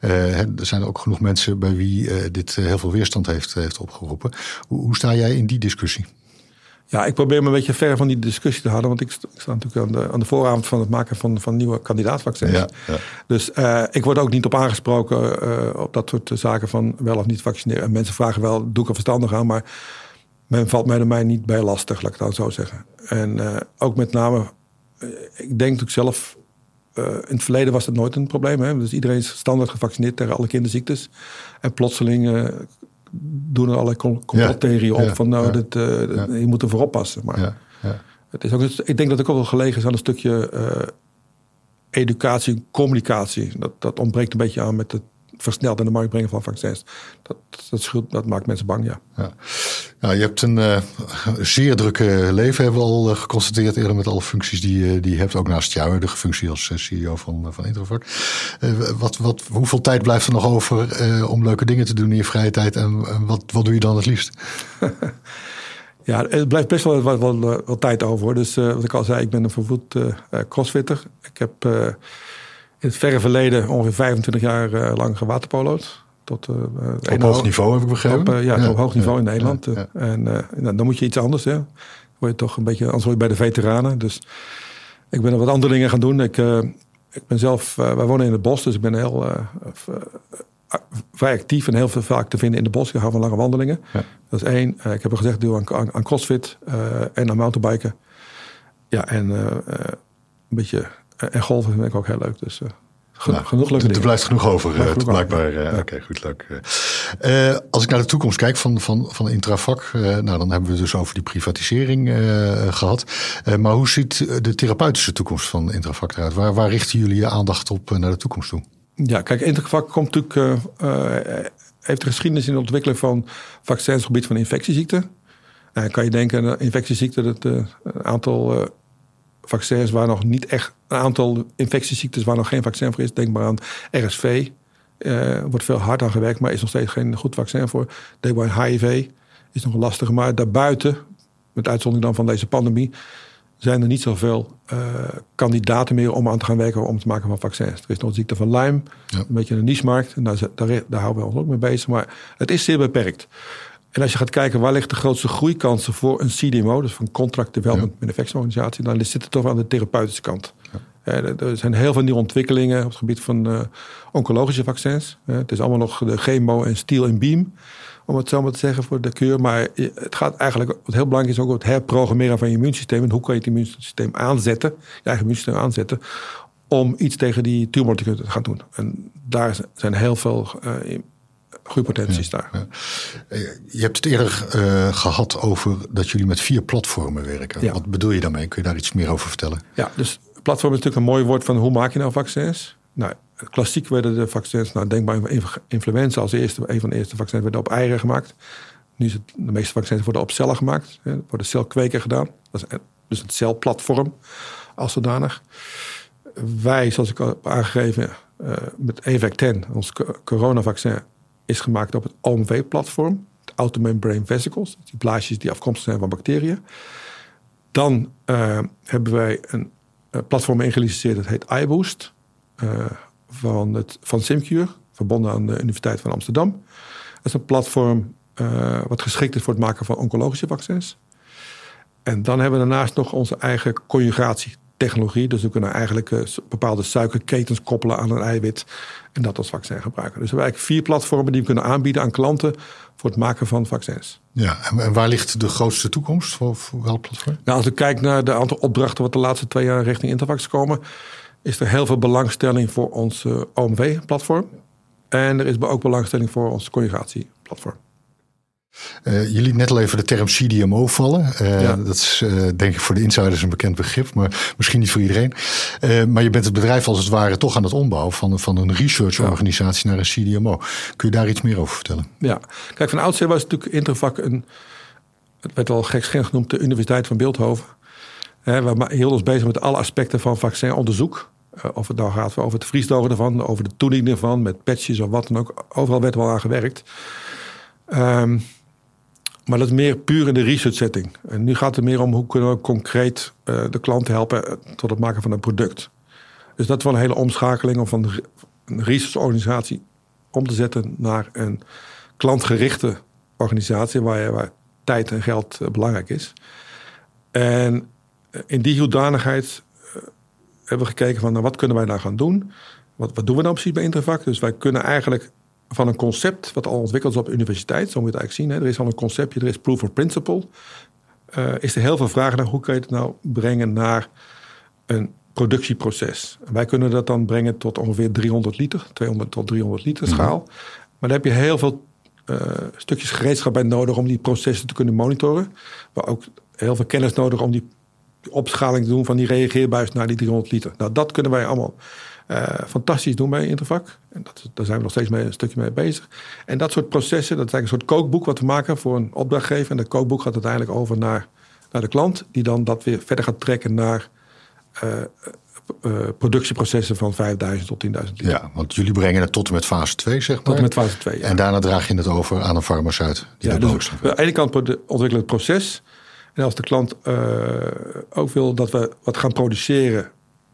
er zijn ook genoeg mensen bij wie dit heel veel weerstand heeft, heeft opgeroepen. Hoe, hoe sta jij in die discussie? Ja, ik probeer me een beetje ver van die discussie te houden. Want ik, ik sta natuurlijk aan de, aan de vooravond van het maken van, van nieuwe kandidaatvaccins. Ja, ja. Dus uh, ik word ook niet op aangesproken uh, op dat soort zaken van wel of niet vaccineren. En mensen vragen wel, doe ik er verstandig aan? Maar men valt mij er mij niet bij lastig, laat ik het zo zeggen. En uh, ook met name, ik denk natuurlijk zelf... in het verleden was dat nooit een probleem. Hè? Dus iedereen is standaard gevaccineerd tegen alle kinderziektes. En plotseling doen er allerlei complottheorieën op van nou, dit, eh, je moet ervoor oppassen. Maar Ja, ja. het is ook, ik denk dat het ook wel gelegen is aan een stukje eh, educatie, communicatie. Dat, dat ontbreekt een beetje aan met het versneld in de markt brengen van vaccins. Dat, dat, dat maakt mensen bang, ja. Ja. Nou, je hebt een eh, zeer drukke leven, hebben we al eh, geconstateerd eerder met alle functies die, eh, die je hebt. Ook naast jouw huidige functie als CEO van, van Introvac. Eh, wat, wat, hoeveel tijd blijft er nog over om leuke dingen te doen in je vrije tijd? En, wat, wat doe je dan het liefst? Ja, het blijft best wel wat, wat, wat, wat tijd over. Hoor. Dus wat ik al zei, ik ben een vervoed eh, crossfitter. Ik heb in het verre verleden ongeveer 25 jaar eh, lang gewaterpolo'd. Tot, eh, eh, Op hoog niveau heb ik begrepen. Op, ja, op hoog niveau ja, in Nederland. ja. En nou, dan moet je iets anders. Hè. Word je toch een beetje, anders word je bij de veteranen. Dus ik ben er wat andere dingen gaan doen. Ik, ik ben zelf, wij wonen in het bos, dus ik ben heel vrij actief en heel veel vaak te vinden in de bos. Ik hou van lange wandelingen. Dat is één. Ik heb al gezegd, doe aan, aan, aan crossfit en aan mountainbiken. Ja, en een beetje en golven vind ik ook heel leuk. Dus eh, geno- Nou, genoeg leuke er, blijft genoeg over, Blijft eh, genoeg over, blijkbaar. eh, ja. Oké, goed, leuk. Eh, als ik naar de toekomst kijk van, van, van Intravac, eh, nou, dan hebben we het dus over die privatisering eh, gehad. Eh, maar hoe ziet de therapeutische toekomst van Intravac eruit? Waar, waar richten jullie je aandacht op eh, naar de toekomst toe? Ja, kijk, Intervak komt natuurlijk, eh, eh, heeft de geschiedenis in de ontwikkeling van vaccins op het gebied van infectieziekten. En kan je denken, aan infectieziekten, dat eh, een aantal eh, vaccins waar nog niet echt, een aantal infectieziektes waar nog geen vaccin voor is. Denk maar aan RSV. eh wordt veel hard aan gewerkt, maar is nog steeds geen goed vaccin voor. Denk maar aan HIV, is nog lastig. Maar daarbuiten, met uitzondering dan van deze pandemie, zijn er niet zoveel eh kandidaten meer om aan te gaan werken om te maken van vaccins. Er is nog de ziekte van Lyme, Ja. een beetje een niche-markt. En daar, daar houden we ons ook mee bezig. Maar het is zeer beperkt. En als je gaat kijken waar ligt de grootste groeikansen voor een CDMO, dus van Contract Development Manufacturing Organisatie, dan zit het toch aan de therapeutische kant. Eh, er- zijn heel veel nieuwe ontwikkelingen op het gebied van eh, oncologische vaccins. Eh, het is allemaal nog de chemo en steel en beam, om het zo maar te zeggen voor de keur. Maar het gaat eigenlijk, wat heel belangrijk is, ook het herprogrammeren van je immuunsysteem. En hoe kan je het immuunsysteem aanzetten, je eigen immuunsysteem aanzetten, om iets tegen die tumor te kunnen gaan doen. En daar zijn heel veel eh, groeipotenties daar. Ja. Eh, Je hebt het eerder eh, gehad over dat jullie met vier platformen werken. Ja. Wat bedoel je daarmee? Kun je daar iets meer over vertellen? Ja, dus platform is natuurlijk een mooi woord van hoe maak je nou vaccins? Nou, klassiek werden de vaccins, nou denk maar influenza als eerste, een van de eerste vaccins werden op eieren gemaakt. Nu is het, de meeste vaccins worden op cellen gemaakt, hè, worden celkweken gedaan. Dat is dus het celplatform als zodanig. Wij, zoals ik al heb aangegeven, eh, met EVAC-10, ons co- coronavaccin, is gemaakt op het OMV-platform. Het Automembrane Vesicles, die blaasjes die afkomstig zijn van bacteriën. Dan eh, hebben wij een eh, platform ingelicenseerd, dat heet iBoost. eh, van, het, van Simcure, verbonden aan de Universiteit van Amsterdam. Dat is een platform wat geschikt is voor het maken van oncologische vaccins. En dan hebben we daarnaast nog onze eigen conjugatietechnologie. Dus we kunnen eigenlijk eh, bepaalde suikerketens koppelen aan een eiwit. En dat als vaccin gebruiken. Dus we hebben eigenlijk vier platformen die we kunnen aanbieden aan klanten voor het maken van vaccins. Ja, en, en waar ligt de grootste toekomst voor, voor welk platform? Nou, als ik kijk naar de aantal opdrachten wat de laatste twee jaar richting Intervax komen, is er heel veel belangstelling voor ons eh, OMV-platform. En er is ook belangstelling voor ons conjugatieplatform. Eh, je liet net al even de term CDMO vallen. Eh, Ja. Dat is eh, denk ik voor de insiders een bekend begrip, maar misschien niet voor iedereen. Maar je bent het bedrijf als het ware toch aan het ombouwen van, van een researchorganisatie naar een CDMO. Kun je daar iets meer over vertellen? Ja, kijk, van oudsher was natuurlijk Intervac een, het werd al gekscherend genoemd, de Universiteit van Beeldhoven. Hè, we hielden ons bezig met alle aspecten van vaccinonderzoek. Of het nou gaat over het vriesdrogen ervan, over de toediening ervan, met patches of wat dan ook. Overal werd wel aan gewerkt. Ehm, maar dat is meer puur in de research setting. En nu gaat het meer om hoe kunnen we concreet eh, de klant helpen eh, tot het maken van een product. Dus dat is wel een hele omschakeling om van een researchorganisatie om te zetten naar een klantgerichte organisatie waar, tijd en geld eh, belangrijk is. En in die hoedanigheid hebben we gekeken van nou, wat kunnen wij nou gaan doen? Wat, wat doen we nou precies bij Intervac? Dus wij kunnen eigenlijk van een concept wat al ontwikkeld is op de universiteit, zo moet je het eigenlijk zien. Hè? Er is al een conceptje, er is proof of principle. Eh, is er heel veel vragen naar hoe kun je het nou brengen naar een productieproces. En wij kunnen dat dan brengen tot ongeveer 300 liter, 200 tot 300 liter schaal. Maar dan heb je heel veel stukjes gereedschap bij nodig om die processen te kunnen monitoren. Maar ook heel veel kennis nodig om die opschaling te doen van die reageerbuis naar die 300 liter. Nou, dat kunnen wij allemaal fantastisch doen bij Intervak. En dat, daar zijn we nog steeds mee, een stukje mee bezig. En dat soort processen, dat is eigenlijk een soort kookboek wat we maken voor een opdrachtgever. En dat kookboek gaat uiteindelijk over naar, naar de klant, die dan dat weer verder gaat trekken naar uh, productieprocessen van 5000 tot 10.000 liter. Ja, want jullie brengen het tot en met fase 2, zeg maar. Tot en met fase 2, ja. En daarna draag je het over aan een farmaceut. Die ja, dus aan de ene kant ontwikkelen het proces. En als de klant ook wil dat we wat gaan produceren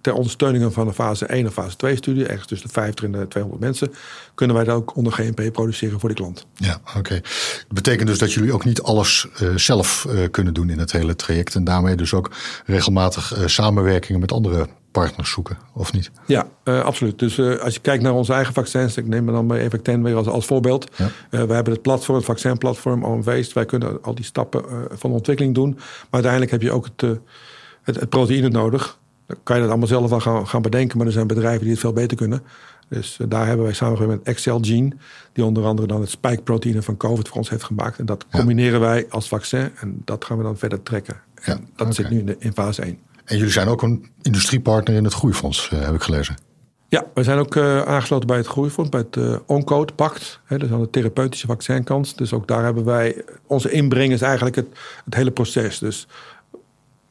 ter ondersteuning van de fase 1 en fase 2 studie, ergens tussen de 50 en de 200 mensen, kunnen wij dat ook onder GMP produceren voor de klant. Ja, oké. Dat betekent dus dat jullie ook niet alles uh, zelf uh, kunnen doen in het hele traject en daarmee dus ook regelmatig uh, samenwerkingen met andere partners zoeken, of niet? Ja, uh, absoluut. Dus uh, als je kijkt naar onze eigen vaccins, ik neem me dan bij Evacten weer als, als voorbeeld. Ja. Uh, we hebben het platform, het vaccinplatform OMV's. Wij kunnen al die stappen van ontwikkeling doen. Maar uiteindelijk heb je ook het, het, het proteïne nodig. Dan kan je dat allemaal zelf wel gaan, gaan bedenken, maar er zijn bedrijven die het veel beter kunnen. Dus daar hebben wij samengewerkt met Excel Gene, die onder andere dan het spike-proteïne van COVID voor ons heeft gemaakt. En dat combineren wij als vaccin en dat gaan we dan verder trekken. En ja, dat okay. zit nu in, de, in fase 1. En jullie zijn ook een industriepartner in het Groeifonds, uh, heb ik gelezen. Ja, we zijn ook uh, aangesloten bij het Groeifonds, bij het uh, Oncode Pact. Hè, dus aan de therapeutische vaccinkant. Dus ook daar hebben wij, onze inbreng is eigenlijk het, het hele proces. Dus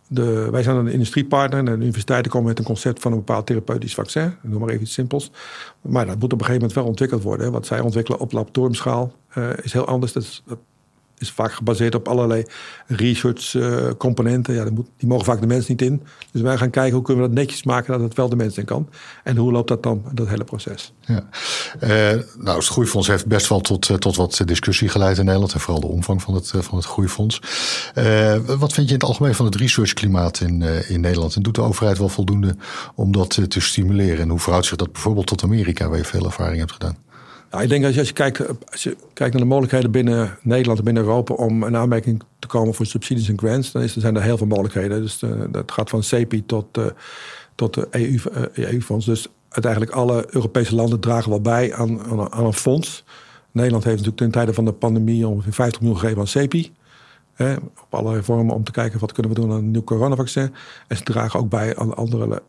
de, wij zijn een industriepartner en de universiteiten komen met een concept van een bepaald therapeutisch vaccin. Noem maar even iets simpels. Maar dat moet op een gegeven moment wel ontwikkeld worden. Wat zij ontwikkelen op laboratoriumschaal uh, is heel anders. Dat is vaak gebaseerd op allerlei research uh, componenten. Ja, die mogen vaak de mens niet in. Dus wij gaan kijken hoe kunnen we dat netjes maken dat het wel de mens in kan. En hoe loopt dat dan, dat hele proces? Ja. Uh, nou, het Groeifonds heeft best wel tot, uh, tot wat discussie geleid in Nederland. En vooral de omvang van het, van het Groeifonds. wat vind je in het algemeen van het researchklimaat in, in Nederland? En doet de overheid wel voldoende om dat te stimuleren? En hoe verhoudt zich dat bijvoorbeeld tot Amerika, waar je veel ervaring hebt gedaan? Ik denk als je, als je, kijkt, als je kijkt naar de mogelijkheden binnen Nederland en binnen Europa om een aanmerking te komen voor subsidies en grants, dan zijn er heel veel mogelijkheden. Dus de, dat gaat van CEPI tot, uh, tot de EU-fonds. EU dus uiteindelijk alle Europese landen dragen wel bij aan, aan, een fonds. Nederland heeft natuurlijk ten tijde van de pandemie ongeveer 50 miljoen gegeven aan CEPI. Hè, op allerlei vormen om te kijken wat kunnen we doen aan een nieuw coronavaccin. En ze dragen ook bij aan andere,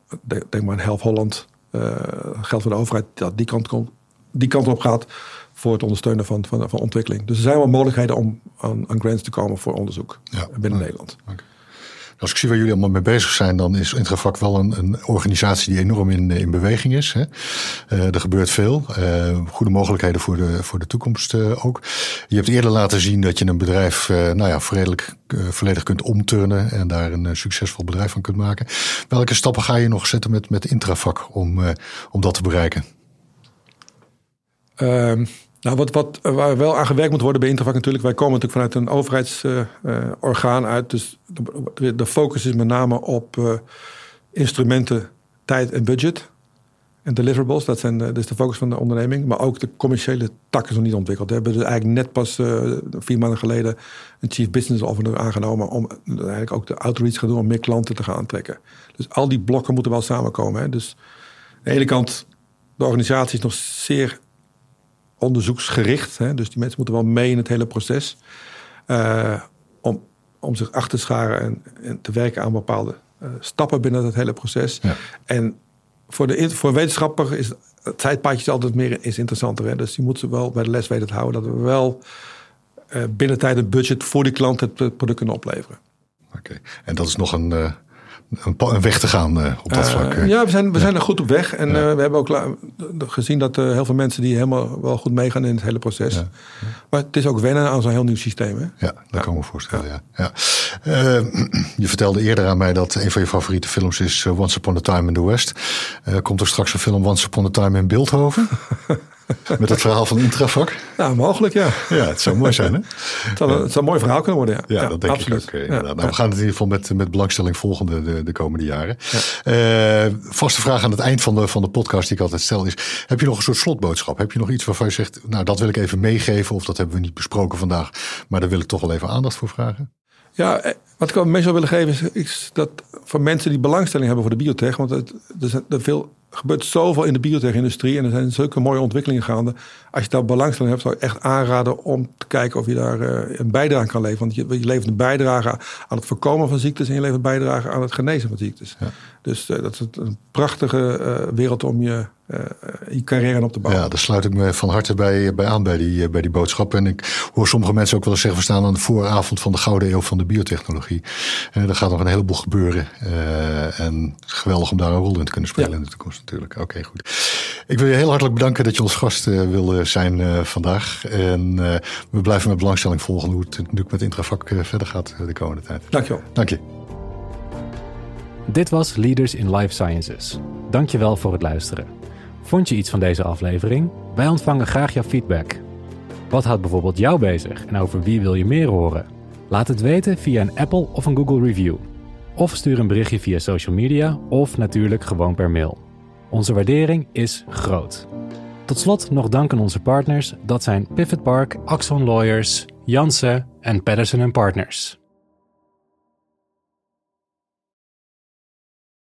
denk maar aan Helft Holland, geld van de overheid dat die kant komt die kant op gaat voor het ondersteunen van, van, van ontwikkeling. Dus er zijn wel mogelijkheden om aan, aan grants te komen voor onderzoek ja, binnen Nederland. Okay. Als ik zie waar jullie allemaal mee bezig zijn, dan is Intrafak wel een, een organisatie die enorm in, in beweging is. Hè? Uh, er gebeurt veel. Uh, goede mogelijkheden voor de, voor de toekomst uh, ook. Je hebt eerder laten zien dat je een bedrijf nou ja, volledig, volledig kunt omturnen en daar een succesvol bedrijf van kunt maken. Welke stappen ga je nog zetten met, met Intrafak om, om dat te bereiken? Uh, nou, wat, wat, waar wel aan gewerkt moet worden bij Intervak natuurlijk. Wij komen natuurlijk vanuit een overheidsorgaan uit. Dus de, focus is met name op uh, instrumenten, tijd en budget. En deliverables, dat, zijn, dat is de focus van de onderneming. Maar ook de commerciële tak is nog niet ontwikkeld. We hebben dus eigenlijk net pas uh, vier maanden geleden een chief business officer aangenomen. om eigenlijk ook de outreach te gaan doen om meer klanten te gaan aantrekken. Dus al die blokken moeten wel samenkomen. Hè. Dus aan de ene kant, de organisatie is nog zeer onderzoeksgericht. Hè? Dus die mensen moeten wel mee in het hele proces. Uh, om, om zich achter te scharen en, en te werken aan bepaalde uh, stappen binnen het hele proces. Ja. En voor, de, voor wetenschapper is het tijdpaadje altijd meer is interessanter. Hè? Dus die moeten wel bij de les weten te houden dat we wel uh, binnen tijd een budget voor die klant het product kunnen opleveren. Oké, okay. en dat is nog een een, weg te gaan uh, op dat vlak. Uh, ja, we zijn, we zijn er goed op weg. En we hebben ook gezien dat heel veel mensen die helemaal wel goed meegaan in het hele proces. Maar het is ook wennen aan zo'n heel nieuw systeem. Hè? Ja, dat kan ik me voorstellen. Ja. Ja. je vertelde eerder aan mij dat een van je favoriete films is Once Upon a Time in the West. komt er straks een film Once Upon a Time in Beeldhoven? Met het verhaal van Intrafak? Ja, mogelijk, ja. Ja, het zou mooi zijn, hè? Het zou, het zou een mooi verhaal kunnen worden, ja. Ja, ja dat denk absoluut. ik ook. Ja, nou, we gaan het in ieder geval met, met belangstelling volgen de, de komende jaren. Uh, vaste vraag aan het eind van de, van de podcast die ik altijd stel is... heb je nog een soort slotboodschap? Heb je nog iets waarvan je zegt... nou, dat wil ik even meegeven of dat hebben we niet besproken vandaag... maar daar wil ik toch wel even aandacht voor vragen? Ja, eh, wat ik wel mee zou willen geven is, is, dat voor mensen die belangstelling hebben voor de biotech, want het, er zijn er veel gebeurt zoveel in de biotech-industrie en er zijn zulke mooie ontwikkelingen gaande. Als je daar belangstelling hebt, zou ik echt aanraden om te kijken of je daar uh, een bijdrage aan kan leveren. Want je, je, levert een bijdrage aan het voorkomen van ziektes en je levert een bijdrage aan het genezen van ziektes. Ja. Dus uh, dat is een prachtige uh, wereld om je uh, je carrière op te bouwen. Ja, daar sluit ik me van harte bij, bij aan bij die, bij die boodschap. En ik hoor sommige mensen ook wel eens zeggen: we staan aan de vooravond van de gouden eeuw van de biotechnologie. Uh, er gaat nog een heleboel gebeuren. Uh, en geweldig om daar een rol in te kunnen spelen ja. in de toekomst natuurlijk. Oké, goed. Ik wil je heel hartelijk bedanken dat je ons gast uh, wilde zijn vandaag. En we blijven met belangstelling volgen hoe het natuurlijk met Intravac verder gaat de komende tijd. Dankjewel. Dank je. Dit was Leaders in Life Sciences. Dankjewel voor het luisteren. Vond je iets van deze aflevering? Wij ontvangen graag jouw feedback. Wat houdt bijvoorbeeld jou bezig en over wie wil je meer horen? Laat het weten via een Apple of een Google review. Of stuur een berichtje via social media of natuurlijk gewoon per mail. Onze waardering is groot. Tot slot nog dank aan onze partners. Dat zijn Pivot Park, Axon Lawyers, Janssen en Patterson Partners.